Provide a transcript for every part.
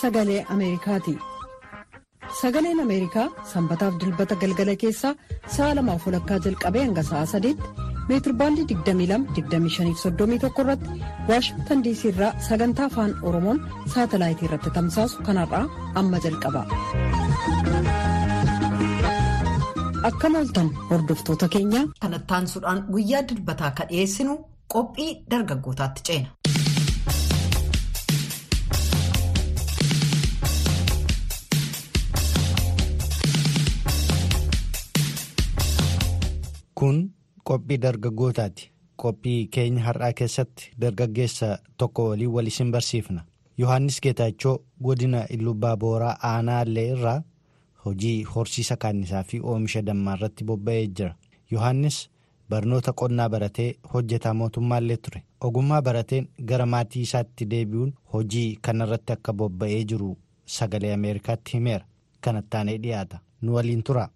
Sagalee Ameerikaati. Sagaleen Ameerikaa sanbataaf dilbata galgala keessaa sa'a lamaaf walakkaa jalqabee hanga sa'a sadiitti meetirbaandii 22-25-31 irratti waashingtan diisii irraa sagantaa afaan oromoon saatalaayitii irratti tamsaasu kanarraa amma jalqaba. Akkam ooltan hordoftoota keenya. Kanatti aansuudhaan guyyaa dilbataa akka dhiyeessinu qophii dargaggootaatti ceena. Kun qophii dargaggootaati. Qophii keenya har'aa keessatti dargaggeessa tokko waliin wal isin barsiifna. Yohaannis Geetaachoo godina Illubbaa Booraa Aanaallee irraa hojii horsiisa kaannisaa fi oomisha dammaa irratti bobba'ee jira. Yohaannis barnoota qonnaa baratee hojjetaa mootummaallee ture. Ogummaa barateen gara maatii isaatti deebi'uun hojii kanarratti akka bobba'ee jiru sagalee Ameerikaatti himeera. Kanatti aanee dhiyaata. Nu waliin tura.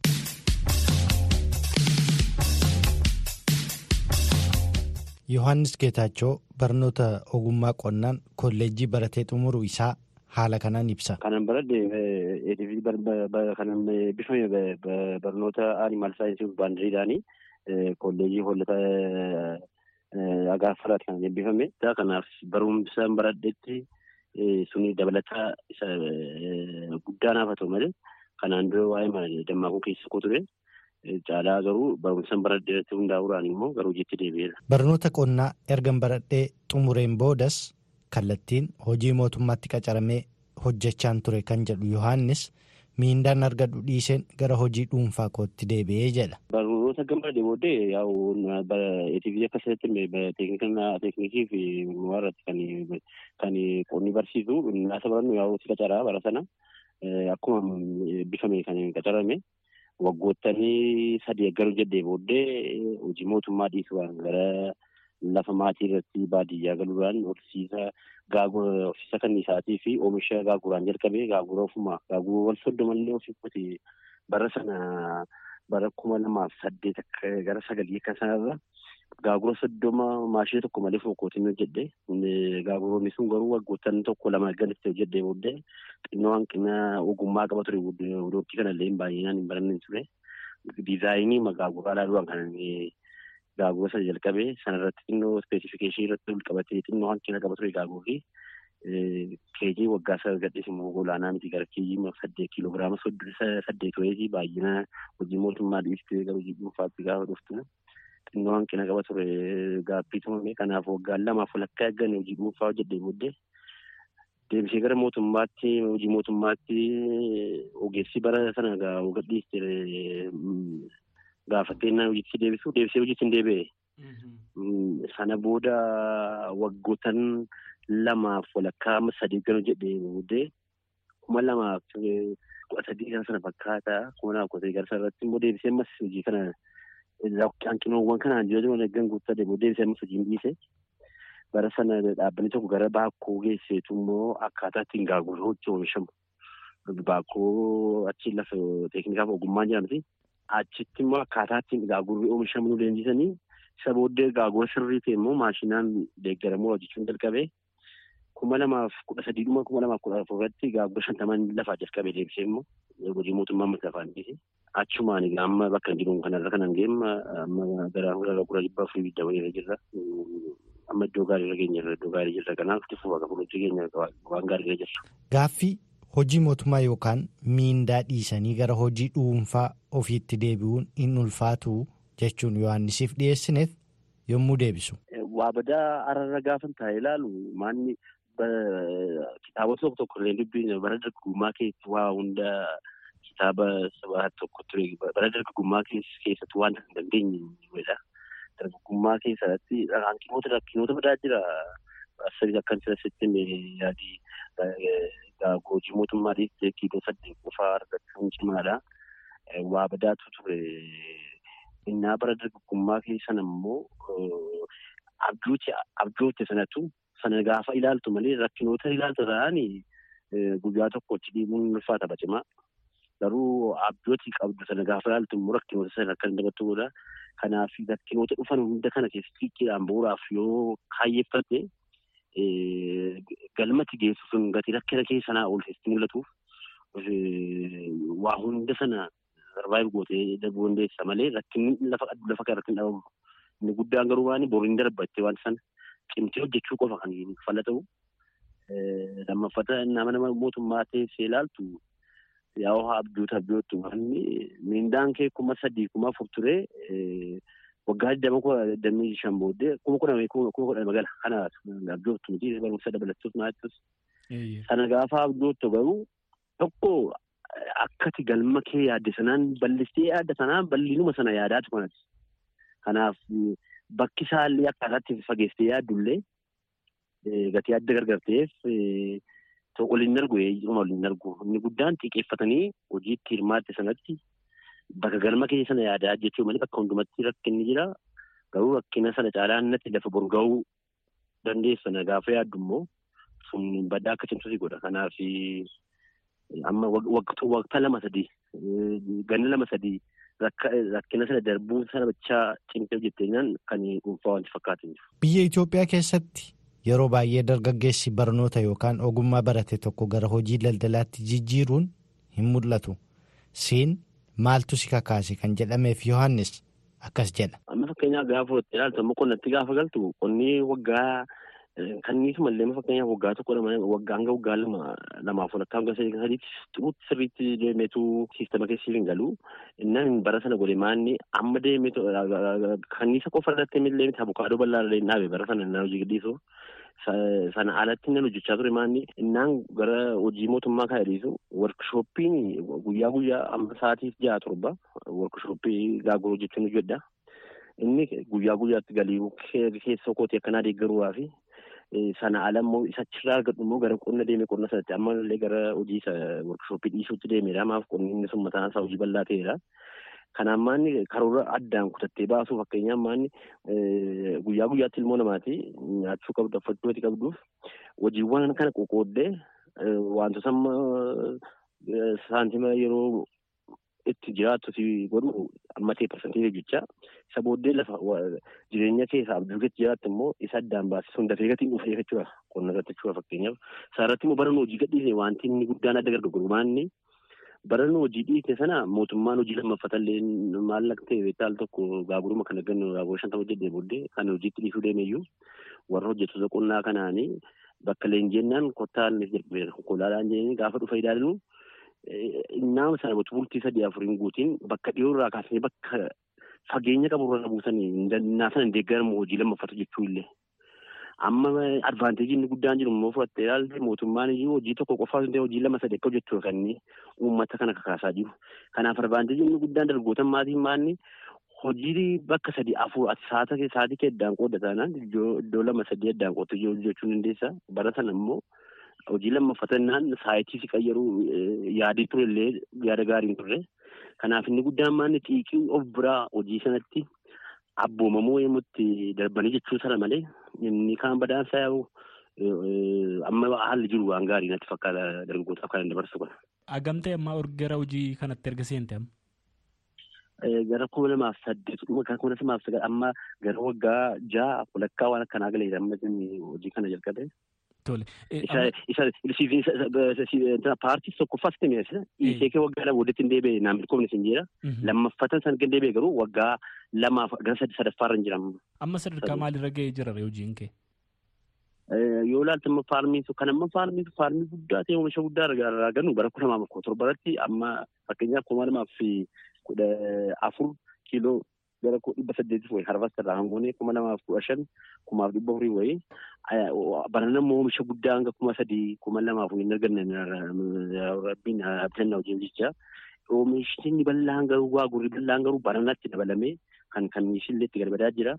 Yohaannis Geetaachoo barnoota ogummaa qonnaan kolleejjii baratee xumuruu isaa haala kanaan ibsa. Kanan baradhe kanan bifame barnoota aanimaal saayinsii baandiriidhaanii kolleejii hollata agaafaraati kan eebbifame. Kanaaf barumsa baradhetti suni dabalataa isa guddaa naaf haa ta'u malee kanaan dura waa'ee dammaaquu keessa koo ture. Caalaa garuu barumsa baradhee irratti hundaa'uudhaan immoo garuu hojiitti deebi'eera. Barnoota qonnaa ergan baradhee xumureen boodas kallattiin hojii mootummaatti qacaramee hojjechaan ture kan jedhu Yohaannis miindaan argadhu dhiiseen gara hojii dhuunfaa kootti deebi'ee jedha. Barnoota ergan baradhee booddee yaa'u eetiivii akkasitti teeknikii fi irratti kan qonni barsiisu naasa barannu yaa'u si qacaraa bara sana akkuma bifame kan qacarame. Waggootanii sadii garuu jedhee booddee hojii mootummaa dhiisuudhaan gara lafa maatii irratti baadiyyaa galuudhaan horsiisa horsiisa kanniisaatii fi oomisha gaaguraan jalqabee gaagura ofumaa. Gaagura wal soddomallee ofiitti bara sana bara kuma lamaaf saddeet gara sagalii akka sanarra gaagura soddoma maashina tokko malee fokkootiin hojjedhe gaaguroonni sun garuu waggoottan tokko lama galatti hojjedhee booddee xinnoo hanqina ogummaa qaba ture. Waqtii kanallee baay'inaan hin baranne ture. Diizaayinii gaaguraa ilaaluudhaan kan gaagura sana jalqabee sanarratti xinnoo ispeesifikeeshinii irratti ol qabatee xinnoo hanqina qaba ture gaagurri. Keejii waggaa sana gadhiis immoo olaanaa miti gara keejii saddeet kiiloogiraama saddeet wayitii baay'ina hojii mootummaa dhiistee gara hojii dhuunfaatti gaafa dhuftu xinnoo hanqina qaba ture gaaffii tumame kanaaf waggaan lamaaf walakkaa eegganne hojii dhuunfaa hojjedhee booddee deebisee gara mootummaatti hojii mootummaatti ogeessi bara sana gadhiiste gaafatteenyaa hojiitti deebisu deebisee hojiitti hin deebi'e. Sana booda waggootan lamaaf walakkaa amma sadii eeggan hojjedhee booddee kuma lamaaf kudha sadii sana fakkaata kuma lamaaf kudha sadii gara sanarratti immoo deebisee ammas hojii kana hanqinoowwan kanaan jireenya eeggan guutaa deebi'ee deebisee ammas hojii hin dhiise. Bara sana dhaabbanni tokko gara baakkoo geesseetu immoo akkaataa ittiin gaagurri hojii oomishamu. Baakkoo achi lafa teeknikaaf ogummaan jedhamti. Achitti immoo akkaataa ittiin gaagurri oomishamu nu leenjisanii isa booddee gaagura sirrii ta'e immoo maashinaan deeggaramuu hojjechuun jalqabee kuma lamaaf kudha sadiidhuma kuma lamaaf kudha afur irratti gaagura shantaman lafaa jalqabee deebisee immoo hojii mootummaa amma lafaan dhiise. Achumaan amma bakka hin jiru kanarra kanan geemma amma gara gura dhibbaa fi bidda wayirra jirra. Amma iddoo gaariirra keenya irra iddoo gaarii jirra kanaaf itti bakka fuulduratti keenya waan gaariirra jirra. Gaaffii hojii mootummaa yookaan miindaa dhiisanii gara hojii dhuunfaa ofiitti deebi'uun hin ulfaatu jechuun Yohaannisiif dhiyeessineef yommuu deebisu. Waa badaa ararra gaafa taa'ee ilaalu maanni kitaabota tokko tokko illee dubbiin bara dargaggummaa keessatti waa hunda kitaaba sabaa tokko ture bara dargaggummaa keessatti waan hin dandeenye dargaggummaa keessatti hanqinoota rakkinoota badaa jira. Asirratti akkan sirriitti yaadii hojii mootummaa dhiistee kiiloo saddeet qofaa argachuun cimaadha. Waa badaatu ture. Innaa bara dargaggummaa keessan ammoo abjoote sanatu sana gaafa ilaaltu malee rakkinoota ilaaltu ta'anii guyyaa tokkotti dhiibuun ulfaata bacimaa. Garuu abjooti qabdu sana gaafa ilaaltu immoo rakkinoota sana akka hin dabattu godha. Kanaaf rakkinoota dhufan hunda kana keessatti xiqqeedhaan bu'uuraaf yoo kaayyeeffatte galmatti geessu sun gatii rakkina keessa sanaa oolchatti mul'atuuf waa hunda sana sarvaayiv gootee darbuu dandeessa malee rakkinni lafa irratti hin dhabamu. Inni guddaan garuu waan boriin darbattee waan sana cimtee hojjechuu qofa kan falla ta'u. Lammaffata nama nama mootummaa teessee ilaaltu yaa haa abjuuta abjootu wanni miindaan kee kuma sadii kuma afur turee waggaa digdama kuma digdamii shan booddee kuma kudha kuma kudha magala kana abjoottu miti barumsa dabalattuus naattus. Sana gaafa abjoottu garuu tokko akkati galma kee yaadde sanaan bal'istee yaadda sanaan bal'inuma sana yaadaatu kanati. Kanaaf bakki isaallee akkaataatti fageessitee yaaddullee gatii adda gargar ta'eef waliin argu eeyyama waliin argu inni guddaan xiqqeeffatanii hojiitti hirmaatte sanatti bakka galma kee sana yaadaa jechuu malee bakka hundumatti rakkinni jira. Garuu rakkina sana caalaan natti lafa boru ga'uu dandeessana. Gaafa yaaddu immoo sun baddaa akka cimsuusi godha. Kanaaf amma waqtaa lama sadii ganna lama sadii rakkina sana darbuu sana bichaa cimtee hojjetteenyaan kan dhuunfaa wanti fakkaatan. Biyya Itoophiyaa keessatti yeroo baay'ee dargaggeessi barnoota yookaan ogummaa barate tokko gara hojii daldalaatti jijjiiruun hin mul'atu. Siin maaltu si kakaase kan jedhameef Yohaannis akkas jedha. Amma fakkeenyaaf gaafa ilaaltu amma qonnatti gaafa galtu qonni waggaa kanniisuma illee fakkeenyaaf waggaa tokko waggaa hanga waggaa lama lamaaf walakkaa hanga sadiitti xuruutti sirriitti deemeetu siistama keessa hin galu. Innaan bara sana godhe maanni amma deemeetu kanniisa qofa irratti illee miti abukaadoo bal'aa illee dhaabe bara sana innaan hojii gadhiisu. Sana alatti nan hojjechaa ture maanni innaan gara hojii mootummaa kana dhiisu workshooppiin guyyaa guyyaa amma sa'aatiif ja'a torba workshooppii gaaguruu jechuun hojjedha. Inni guyyaa guyyaatti galii keessa kootii akkanaa deeggaruudhaa fi sana ala immoo isa achirraa argadhu immoo gara qonna deeme qonna sanatti amma illee gara hojii workshooppii dhiisuutti deemedha. Maaf qonni inni sun mataan isaa hojii bal'aa ta'edha. Kanaan maanni karoora addaan kutattee baasuu fakkeenyaaf maanni guyyaa guyyaatti ilmoo namaati nyaachuu qabdu uffachuu qabduuf hojiiwwan kana qoqqooddee wantoota amma saantima yeroo itti jiraattu si godhu amma ta'e parsantii jecha isa booddee lafa jireenya keessaa abjuu keessa jiraattu immoo isa addaan baasisuun dafee gatiin dhufee jechuudha qonna irratti jechuudha fakkeenyaaf. Isaarratti immoo baran hojii gadhiise wanti inni guddaan adda gargaaru maanni baran hojii dhiise sana mootummaan hojii lammaffatallee maallaqa ta'e beektaal tokko gaaguruma kana gannu gaagura shantama hojjetee booddee kan hojiitti dhiisuu deemeyyuu warra hojjettoota qonnaa kanaanii bakka leenjennaan kottaan jedhanii gaafa dhufa ilaallu naama sana bultii sadii afuriin guutiin bakka dhiyoo irraa kaasanii bakka fageenya qabu irra buusanii naasana hin deeggaramu hojii lammaffatu jechuu illee. Amma advaanteejii inni guddaan jiru immoo fudhattee ilaalte mootummaan iyyuu hojii tokko qofaa hin hojii lama sadii akka hojjechuu kan uummata kana kakaasaa jiru. Kanaaf advaanteejii inni guddaan dargaggoota maatiin maanni hojii bakka sadii afur saatii kee addaan qooda taanaan iddoo lama sadii addaan qooddu hojjechuu dandeessa. Bara sana immoo hojii lammaffatannaan saayitii si qayyaruu yaadii ture illee yaada gaarii hin turre. Kanaaf inni guddaan maanni xiiqii of biraa hojii sanatti abboomamuu yemmutti darbanii jechuu sana malee inni kaan badaansaa yaa'u amma haalli jiru waan gaarii natti fakkaata dargaggootaaf kan dabarsu kun. Agamtee ammaa gara hojii kanatti erga seente amma? Gara kuma lamaaf saddeet kuma lamaaf sagal amma gara waggaa ja'a walakkaa waan akkanaa galeedha amma hojii kana jalqabe. Tole. Paartii tokkoffaas ta'e dhiisee kee waggaa lama walitti hin deebi'e naan milkoomne sin jedha. Lammaffatan san kan deebi'e garuu waggaa lamaaf gara sadaffaarra hin jiran. Amma sadarkaa maalirra ga'ee jira hojiin kee? Yoo ilaalte amma faarmii kan amma faarmii faarmii guddaa ta'e oomisha guddaa irraa gannu bara kuma lamaaf kudha torbaratti amma fakkeenyaaf kuma lamaaf kudha afur kiiloo gara dhibba saddeetif wayii harvest irraa hangoonee kuma lamaaf kudha shan kumaaf dhibba afurii wayii barana immoo oomisha guddaa hanga kuma sadii kuma lamaaf hin arganne rabbiin abdanna hojii jecha. Oomishni bal'aan garuu waa gurri bal'aan garuu baranatti dabalamee kan kan ishillee itti garbadaa jira.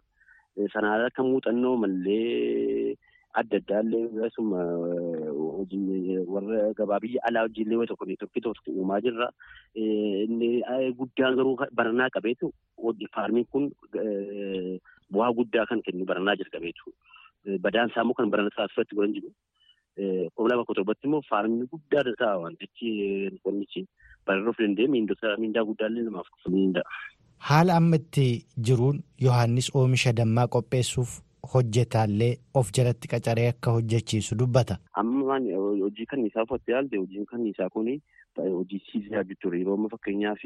Sanaan akka muuxannoo mallee adda addaallee hojii warra gabaa biyya alaa hojiilee waan tokko tokko tokko uumaa jirra. Guddaan garuu baranaa qabeetu faarmiin kun bu'aa guddaa kan kennu baranaa jalqabeetu. Badaan isaa immoo kan barana taasifatti godhan jiru. Lama kudha torbatti immoo faarmii guddaa ta'a wantichi qonnichi bararruuf danda'e miindaa guddaallee namaaf ni danda'a. Haala amma itti jiruun Yohaannis oomisha dammaa qopheessuuf hojjetaallee of jalatti qacaree akka hojjechiisu dubbata. Amma hojii kan isaa uffatte yaalte hojiin kan isaa kun hojii siisaa jechuudha. Yeroo amma fakkeenyaaf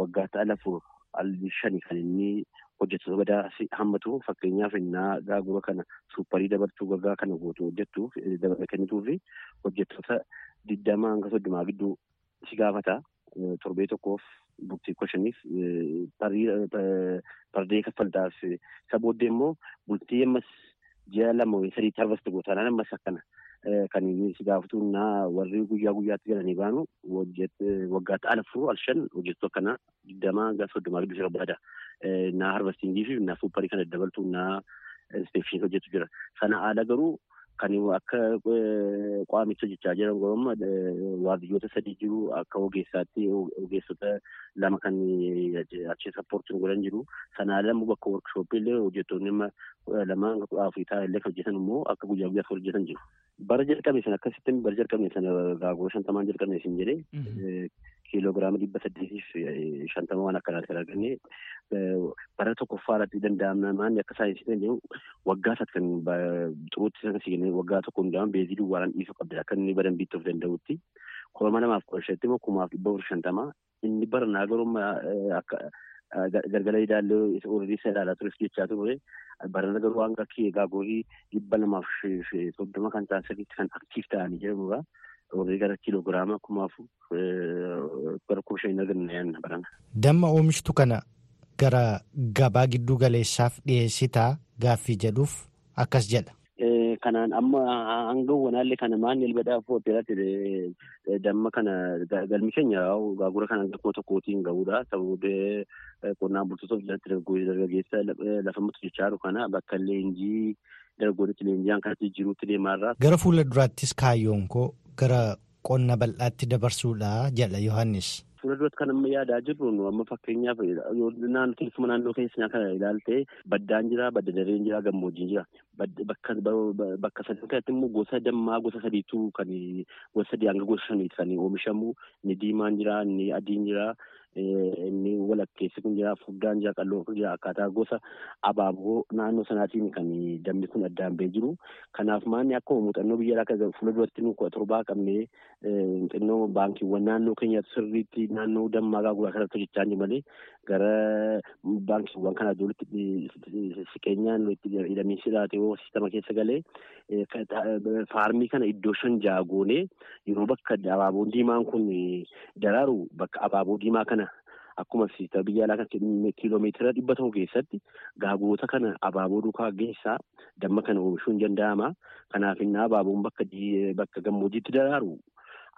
waggaa ta'a lafur al shani kan inni hojjettoota badaa hammatu fakkeenyaaf innaa gaagura kana suupparii dabartuu gagaa kana gootu hojjettuuf dabala kennituuf hojjettoota digdamaa hanga soddomaa gidduu si gaafata. Torbee tokkoof bultii shaniif fardee kaffaltaaf isa booddee immoo bultii ammas ji'a lama sadiitti harvasti gootaanaan ammas akkana kan si gaafatu naa warri guyyaa guyyaatti galanii baanu waggaatti ala furu al shan hojjettu akkana digdamaa hanga soddomaa gidduu si barbaada. Naa harvastingii fi naa suupparii kana dabaltu naa inspeekshinii hojjetu jira. Sana haala garuu kan akka qaamicha hojjechaa jiran goromma waardiyyoota sadii jiru akka ogeessaatti ogeessota lama kan achi sappoortiin godhan jiru sanaa lama bakka workshooppii illee hojjettoonni lama afur taa'an illee hojjetan immoo akka guyyaa guyyaatti hojjetan jiru. Bara jalqabe sana akkasitti bara jalqabe sana gaagura shantamaan jalqabne isin jedhee kiiloogiraama dhibba saddeetiif shantama waan akkanaatti arganne bara tokkoffaadhaatti danda'aman akka saayinsii danda'u waggaa kan xuruutti sana signe waggaa tokko hundaa'an beezii duwwaadhaan dhiisuu qabda akka inni badan biittuuf danda'utti koroma namaaf kudha shatti immoo kumaaf dhibba afur shantama inni bara naa garuma akka galgala idaallee horii isa ilaalaa tures jechaa ture barana garuu hanga gaagurrii dhibba lamaaf soddoma kan ta'an sadiitti kan aktiif ta'anii jedhamudha. Horii gara kiiloogiraama kumaaf gara kuma shanii arganna yaadna barana. Damma oomishtu kana gara gabaa giddu galeessaaf dhiyeessitaa gaaffii jedhuuf akkas jedha. Kanaan amma hanga wanaallee kana maanni elbadaa hoteelatti damma kana galmi keenya gaagura kana hanga kuma tokkootiin ga'uudha. Sababoota qonnaan bultootaaf jalatti dargaggeessa lafa mutu jechaa kana bakka leenjii dargaggoonni leenjii kanatti jiruutti deemaarraa. Gara fuula duraattis kaayyoon koo gara qonna bal'aatti dabarsuudha jedha Yohaannis. Fuula duratti kan amma yaadaa jirru amma fakkeenyaaf naannoo keessuma naannoo keessa kana ilaaltee baddaan jira badda dareen jira gammoojjiin jira. Bakka sadii kanatti immoo gosa dammaa gosa sadiitu kan gosa sadii hanga gosa shaniiti kan oomishamu. Inni diimaan jira inni adiin jira inni walakkeessi kun jira furdaan jira qal'oo kun jira akkaataa gosa abaaboo naannoo sanaatiin kan dammi kun addaan ba'ee jiru. Kanaaf maanni akka muuxannoo biyya akka fuula duratti nu torbaa qabnee xinnoo baankiiwwan naannoo keenyaatti sirriitti naannoo dammaa gaaguraa kanatti hojjechaa malee gara baankiiwwan kanaa walitti siqeenyaan hidhamiinsi laatee sistama keessa galee faarmii kana iddoo shan ja'a goonee yeroo bakka abaaboon diimaan kun daraaru. Bakka abaaboo diimaa kana akkuma siista biyya alaa kan kiiloomeetira dhibba tokko keessatti gaagoota kana abaaboo duukaa geessaa damma kana oomishuun danda'ama. Kanaaf innaa abaaboon bakka gammoojjiitti daraaru.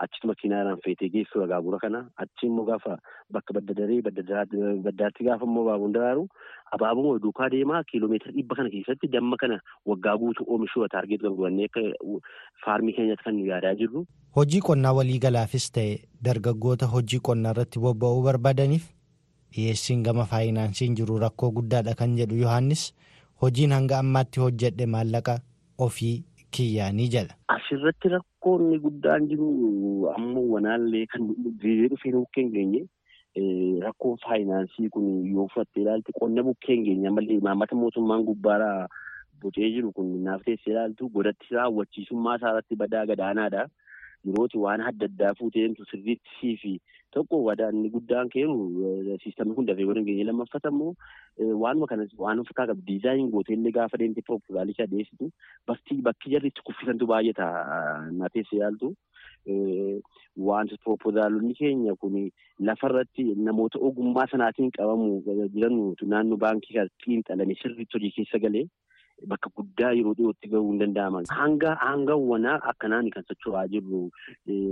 Achitti makiinaadhaan feetee geessuudha gaagura kana. Achi immoo gaafa bakka badda daree baddaatti gaafa immoo abaaboon daraaru abaaboon duukaa deemaa kiiloomeetira dhibba kana keessatti damma kana waggaa guutuu oomishuu taargeet kan godhannee akka faarmii keenyatti kan yaadaa jirru. Hojii qonnaa waliigalaafis ta'e dargaggoota hojii qonnaa irratti bobba'uu barbaadaniif dhiyeessiin gama faayinaansiin jiru rakkoo guddaadha kan jedhu Yohaannis hojiin hanga ammaatti hojjedhe maallaqa ofii kiyyaanii jedha. Asirratti rakkoonni guddaan jiru ammoo wanaallee kan deebi'ee dhufee bukkeen geenye rakkoon faayinaansii kun yoo fudhattee ilaalte qonna bukkeen geenye ammallee imaammata mootummaan gubbaaraa bocee jiru kun naaf teessee ilaaltu godatti raawwachiisummaa isaarratti badaa gadaanaadha. Yerooti waan adda addaa fuuteentu sirriitti fi tokko wadaanni guddaan keenu siistamni kun dafee godhan geenye lammaffata immoo waanuma kana waan uffataa qabu diizaayin gooteellee gaafa deemte piroopozaalicha dhiyeessitu bakki jarri itti kuffisantu baay'ata na teessee ilaaltu. Wanti piroopoozaalonni keenya kun lafarratti namoota ogummaa sanaatiin qabamu jirantu naannoo baankii xiinxalanii sirriitti hojii keessa galee. Bakka guddaa yeroo dhiyootti gahuu hin danda'aman. Hanga hanga wanaa akkanaan kan socho'aa jirru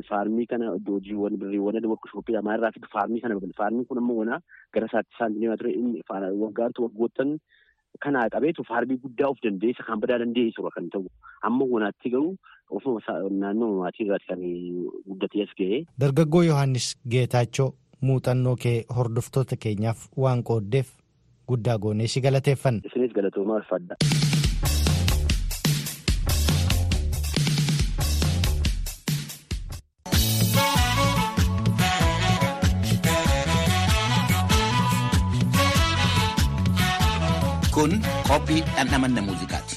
faarmii kana hojiiwwan birriiwwan workshooppii lamaa irraa fidu faarmii kana faarmiin kun ammoo gara isaatti isaan deemaa ture waggaatu waggoottan kanaa qabeetu faarmii guddaa of dandeessa kan badaa dandeessu kan ta'u amma wanaatti garuu ofuma naannoo maatii irraatti kan guddatee as ga'e. Dargaggoo Yohaannis Geetaachoo muuxannoo kee hordoftoota keenyaaf waan qooddeef guddaa goonee si galateeffanna. Isinis galatoomaa ulfaadha. Kun qophii dhandhamanna muuziqaati.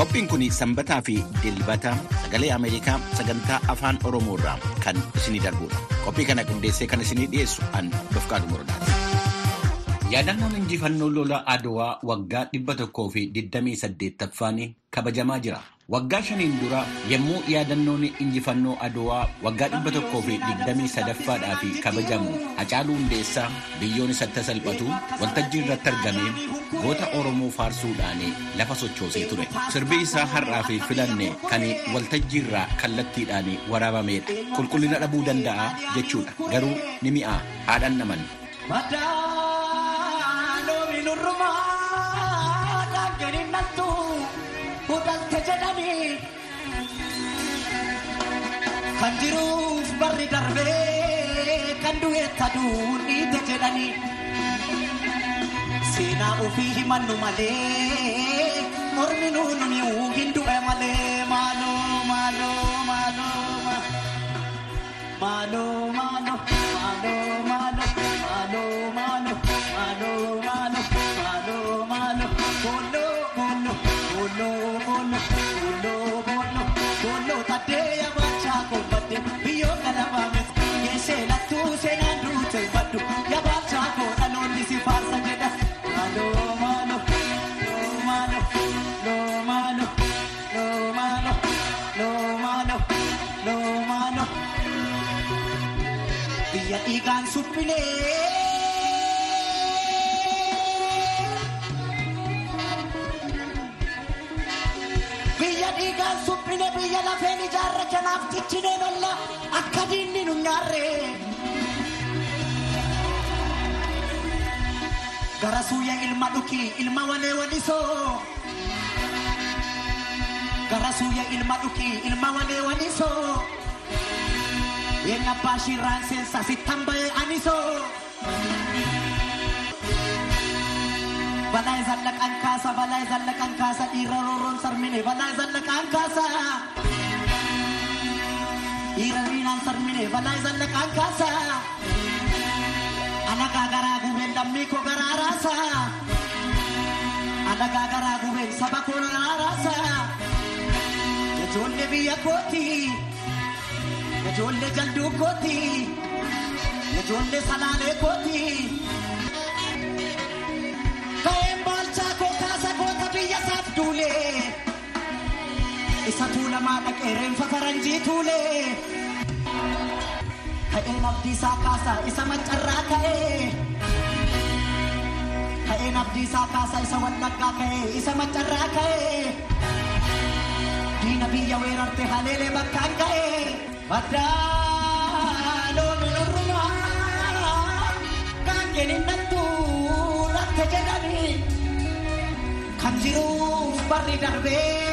Qophiin kun sanbataa fi dilbata sagalee Ameerikaa sagantaa afaan Oromoo irraa kan isinii darbudha. Qophii kana qindeessee kan isinii dhiyeessu an Dofqaadu Muradaati. Yaadannoon injifannoo lola Adowaa waggaa dhibba tokkoo fi digdamii saddeettaffaan kabajamaa jira. Waggaa shaniin dura yommuu yaadannoon injifannoo Adowaa waggaa dhibba tokkoo fi digdamii sadaffaadhaaf kabajamu Hacaaluu Hundeessaa biyyoon isatti salphatu waltajjii irratti argamee goota Oromoo faarsuudhaan lafa sochoosee ture. Sirbi isaa har'aa fi filanne kan waltajjii irraa kallattiidhaan waraabamedha. Qulqullina dhabuu danda'a jechuudha. Garuu ni mi'a haadhan naman. Kan jiruuf barri darbee kan du'eetta duun dhiite jedhanii seenaa ofii himannu malee mormi nuun mi'uu hin du'e malee maaloo maaloo maaloo maaloo maaloo maaloo maaloo maaloo maaloo maaloo booloo booloo booloo booloo booloo taddee yaabachaa koombattee biyyoota lafaafis geessee lattuu seenaan duutee baddu yaabachaa koodhaloonni si faarsa jedha. Loomaaloo loomaaloo loomaaloo loomaaloo loomaaloo loomaaloo biyya dhiigaan suphilee. Dhiigaan suphine biyya lafeen ijaarre kanaaf ciccinee lolla akka diinni nu nyaarre. Gara suuyya ilma dhuki ilma walee walisoo. Gara suuyya ilma dhuki ilma walee walisoo. Yeen abbaa shirraan seensa sittan ba'ee anisoo. Balaa zallaqaan kaasa balaa zallaqaan kaasa dhiira roorroon sarmine balaa zallaqaan kaasa. Dhiira riinaan sarmine balaa zallaqaan kaasa. Alagaa garaa gubeen lammii koo garaa raasa. Alagaa garaa gubeen saba koo garaa raasa. Ijoollee biyya kooti. Ijoollee jalduu kooti. Ijoollee salaalee kooti. Isa tuulamaa dhaqee reenfa faranjii tuulee. Ka'een abdiisaa kaasa isa maccarraa ka'ee. Ka'een abdiisaa kaasa isa wallaggaa ka'ee isa maccarraa ka'ee. Diina biyya weerarte haleelee bakkaan ka'ee. Baddaa looni nurrumaa kan kenninattu latte jedhanii. Kan jiruuf barri darbee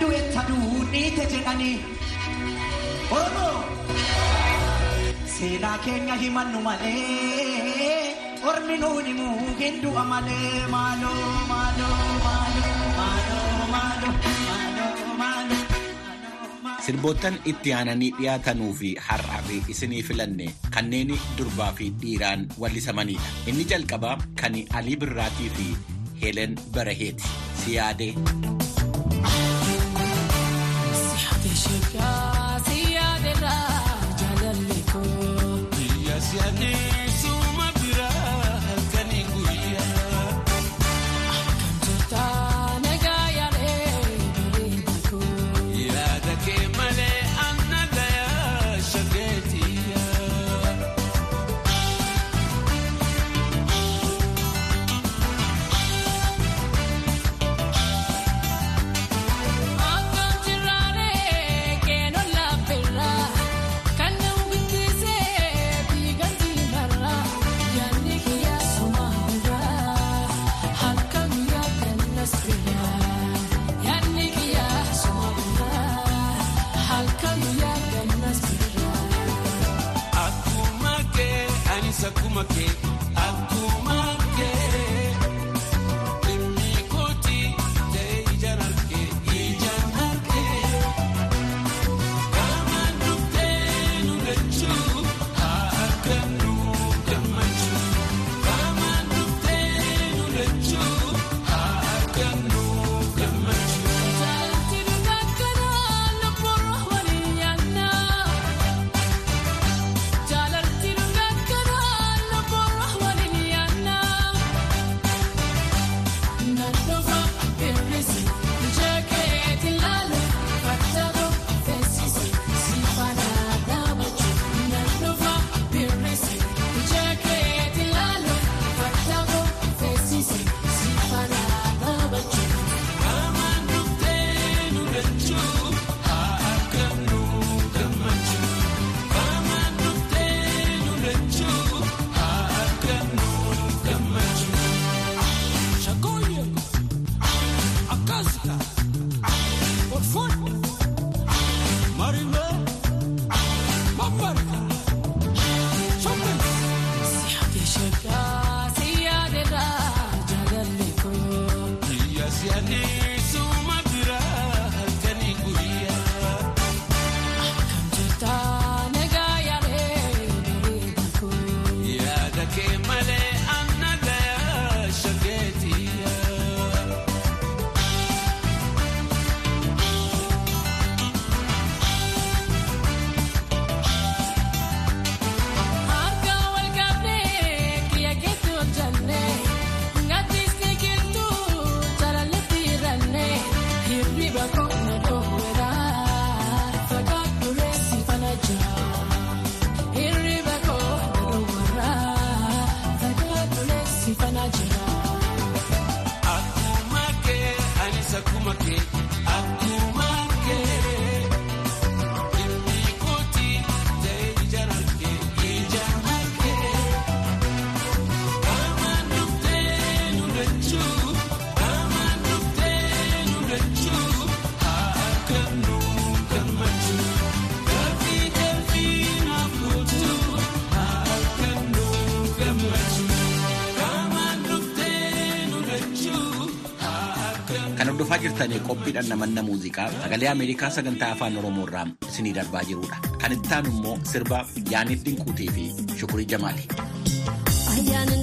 du'eetta duun dhiite jedhanii. Oromoo. Seenaa keenya himannu malee ormi nuuni muu hin du'a malee maaloo maaloo maaloo maaloo maaloo. Sirboottan itti aananii dhiyaatanuu fi har'aa fi isinii filanne kanneen durbaa fi dhiiraan wallisamanidha. Inni jalqabaa kan Alii Birraatii fi Heelen Baraheeti. Siyaadee. do. Kan hordofaa jirtanii qophiidhaan namanna muuziqaa. Sagalee Ameerikaa sagantaa afaan Oromoo irraa isinii darbaa jirudha. Kan itti aanu immoo sirba Yaaniif Dinquutii fi Shukurii Jamaali. Ayyaana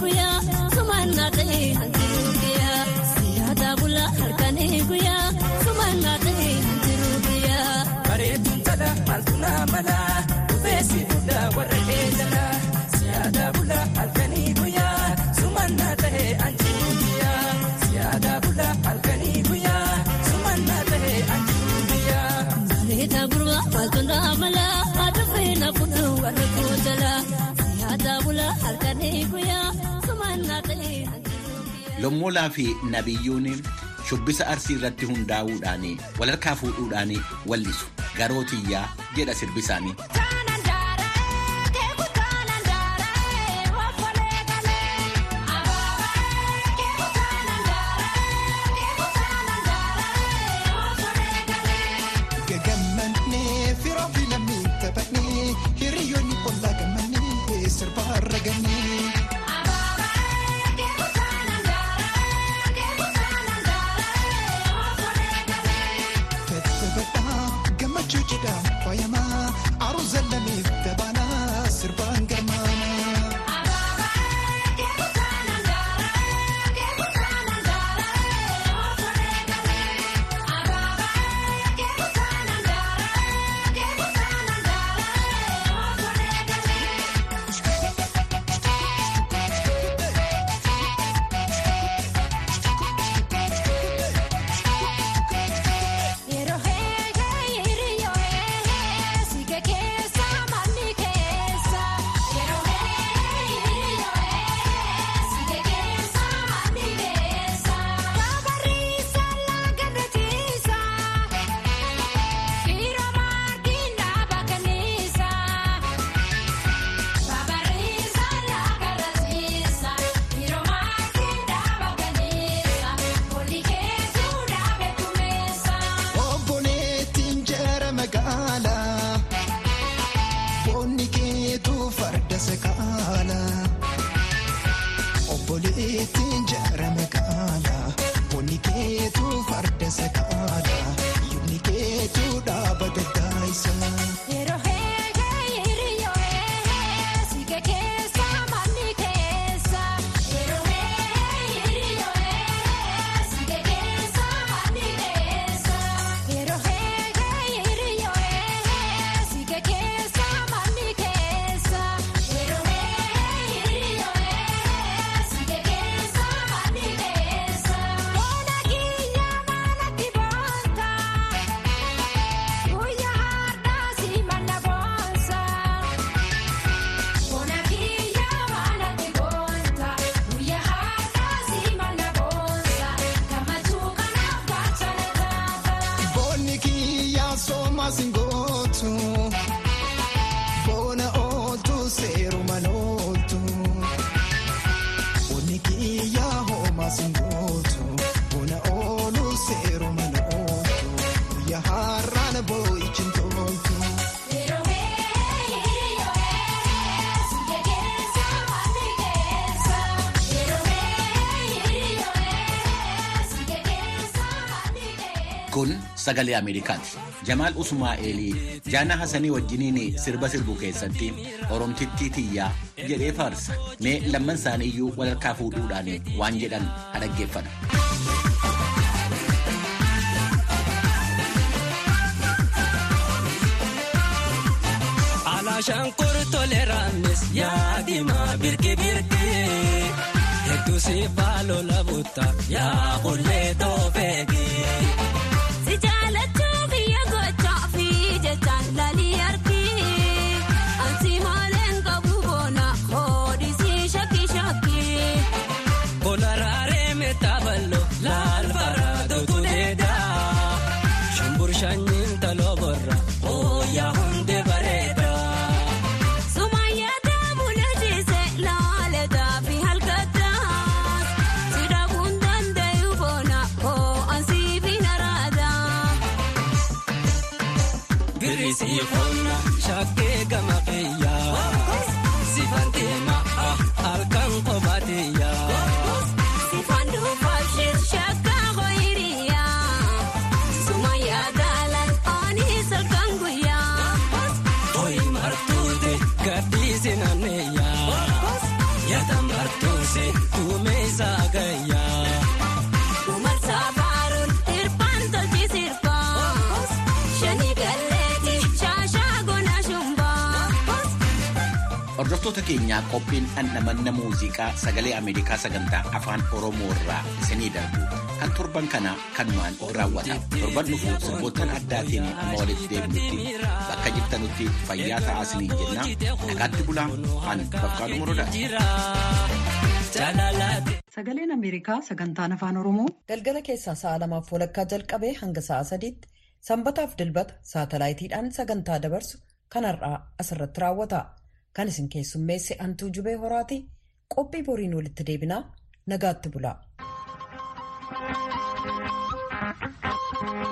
guyyaa sumanna ta'e hanqiruu guyyaa siyaata bulaa halkanii guyyaa sumanna ta'e hanqiruu guyyaa. Bareeduun tala maaltunaa mala dubeessi guddaa warra eegala siyaata bulaa halkanii guyyaa sumanna ta'e hanqiruu guyyaa siyaata bulaa halkanii guyyaa sumanna ta'e hanqiruu guyyaa. Bareeda gurba maaltunaa mala. Kun warra koo jala siyaata bulaa halkanii guyyaa. Lommoolaa fi Nabiyyuun shubbisa arsii irratti hundaa'uudhaan walharkaa fuudhuudhaan wallisu garootiyyaa jedha sirbisaanii. Sagalee Ameerikaati. Jamaal Usmaa'eelii Jaana Hasanii wajjiniin sirba sirbu keessatti Oromtittii tiyyaa jedhee faarsa. Mee lamman isaanii iyyuu walharkaa fuudhuudhaan waan jedhan dhaggeeffadha. Alaashaan toleraanis yaadima birki birki hedduu si baaloo labuuta yaa qullee toofeegi. Hordoftoota keenyaa qophiin dhandhamanna muuziqaa sagalee Ameerikaa sagantaa afaan Oromoo irraa isinii darbu kan torban kana kanumaan raawwata. Torban dhufu sirboottan addaatiin amma walitti deebinutti bakka jirtanutti fayyaa ta'aa isinii jenna. Nagaatti bulaa an Bafqaaduu Morodaati. Sagaleen Ameerikaa sagantaan afaan Oromoo galgala keessaa sa'a lamaaf walakkaa jalqabee hanga sa'a sadiitti sanbataaf dilbata saatalaayitiidhaan sagantaa dabarsu kan har'aa asirratti raawwata. kan isin keessummeesse hantuu jubee horaati qophii boriin walitti deebinaa nagaatti bulaa.